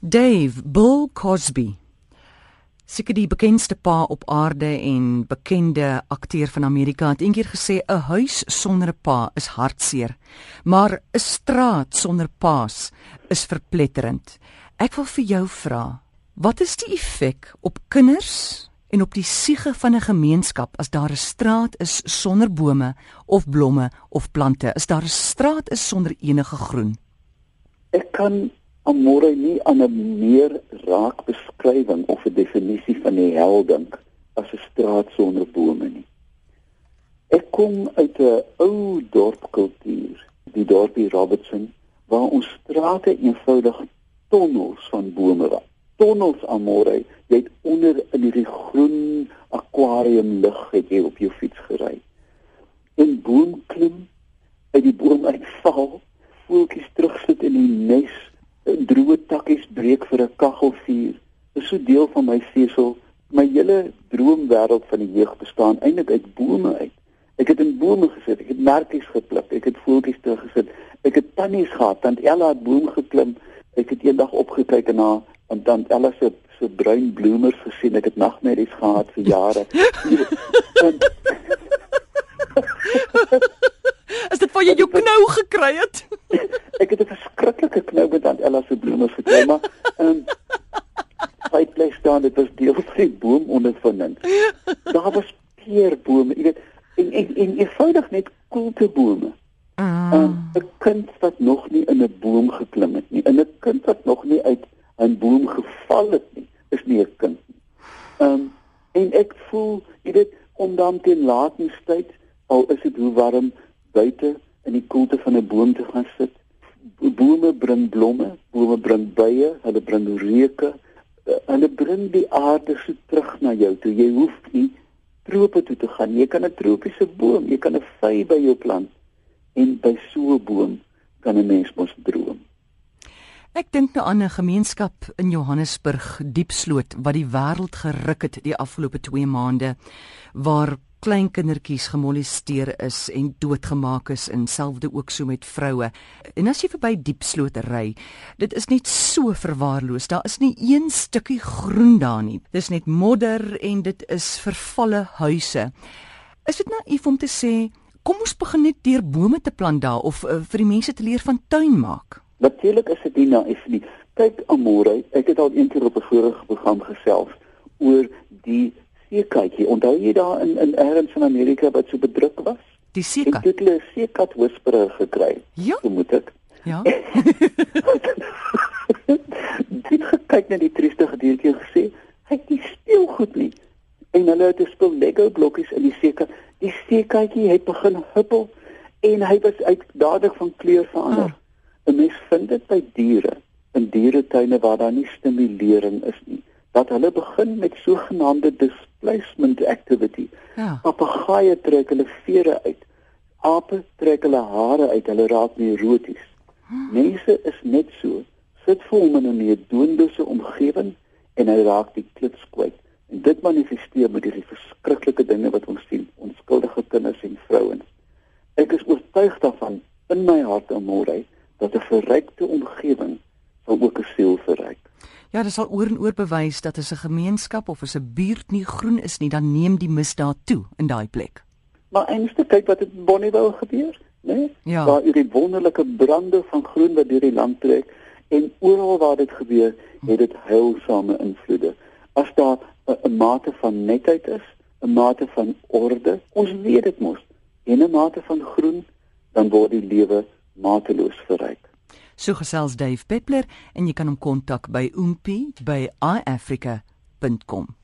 Dave Bill Cosby. Seker die bekendste pa op aarde en bekende akteur van Amerika het eendag gesê 'n huis sonder 'n pa is hartseer, maar 'n straat sonder paas is verpletterend. Ek wil vir jou vra, wat is die effek op kinders en op die siege van 'n gemeenskap as daar 'n straat is sonder bome of blomme of plante, as daar 'n straat is sonder enige groen? Ek kan Amore nie aan 'n meer raak beskrywing of 'n definisie van die hel dink as 'n straat sonder bome nie. Ek kom uit 'n ou dorpkultuur, die dorpie Robertson, waar ons strate eenvoudig tonnels van bome was. Tonnels Amore, jy het onder in hierdie groen akwarium lig het jy op jou fiets gery. En boom klim uit die boom uitval, voeltjies terugsit in die nes droë takkies breek vir 'n kaggelvuur. Dit is so deel van my sesel. My hele droomwêreld van die jeug bestaan eintlik uit bome uit. Ek het in bome gesit, ek het merkies gepluk, ek het voeltjies teruggesit. Ek het tannies gehad, tant Ella het boom geklim. Ek het eendag opgekyk haar en tant Ella se so bruin bloemers gesien. Ek het nagmerries gehad vir jare. Is dit waar jy jou knou gekry het? ek het 'n verskriklike knou bloeme gekry, maar ehm um, by plek staan dit was deel van die boom ondervinding. Daar was peerbome, jy weet, en en, en eenvoudig net koeltebome. Ah. Um, 'n kind wat nog nie in 'n boom geklim het nie, 'n kind wat nog nie uit 'n boom geval het nie, is nie 'n kind nie. Ehm um, en ek voel, jy weet, om dan teen laatensyd al is dit hoe warm buite in die koelte van 'n boom te gaan sit. Bome bring blomme, bome bring bye, hulle bring reuke, eh, hulle bring die aarde so terug na jou toe. Jy hoef nie trope toe te gaan. Jy kan 'n tropiese boom, jy kan 'n vy by jou plant en by so 'n boom kan 'n mens mos droom. Ek dink nou aan 'n gemeenskap in Johannesburg, Diepsloot, wat die wêreld geruk het die afgelope 2 maande waar klein kindertjies gemolesteer is en doodgemaak is en selfde ook so met vroue. En as jy verby Diepsloot ry, dit is net so verwaarloos. Daar is nie een stukkie groen daar nie. Dis net modder en dit is vervalle huise. Is dit naïef om te sê kom ons begin net deur bome te plant daar of uh, vir die mense te leer van tuin maak? Natuurlik is dit nie naïef nie. Kyk Amore, ek het al eendag op 'n vorige program gesels oor die seekatjie. Onthou jy daar in in ergens in Amerika wat so bedruk was? Die seekat. Het hulle 'n seekat whisperer gekry? Ja. Hoe moet ek? Ja. Dit gekyk na die trieste gediertjie gesê, hy het nie speelgoed nie. En hulle het spul Lego blokkies in die seekat. Die seekatjie het begin huppel en hy was uit dadelik van kleur verander. Ah. 'n Mens vind dit by diere in dieretuine waar daar nie stimulering is nie dat hulle begin met sogenaamde displacement activity. Ja. Papegaaie trek hulle vere uit. Ape trek hulle hare uit. Hulle raak neuroties. Hmm. Mense is net so. Sit vir hom in 'n neerdoenlose omgewing en hy raak die klits kwyt. En dit manifesteer met hierdie verskriklike dinge wat ons sien, onskuldige kinders en vrouens. Ek is oortuig daarvan in my hart en môre dat 'n verrykte omgewing sal ook 'n siel verryk. Ja, dit sal oor en oor bewys dat as 'n gemeenskap of as 'n buurt nie groen is nie, dan neem die misdaad toe in daai plek. Maar eintlik kyk wat in Bonnievale gebeur, né? Nee? Ja. Daar is die wonderlike brande van groen wat deur die land trek en oral waar dit gebeur, het dit heilsame invloede. As daar 'n mate van netheid is, 'n mate van orde, ons weet dit mos, en 'n mate van groen, dan word die lewe mateloos verryk. So gesels Dave Peppler en jy kan hom kontak by oompie by iafrica.com.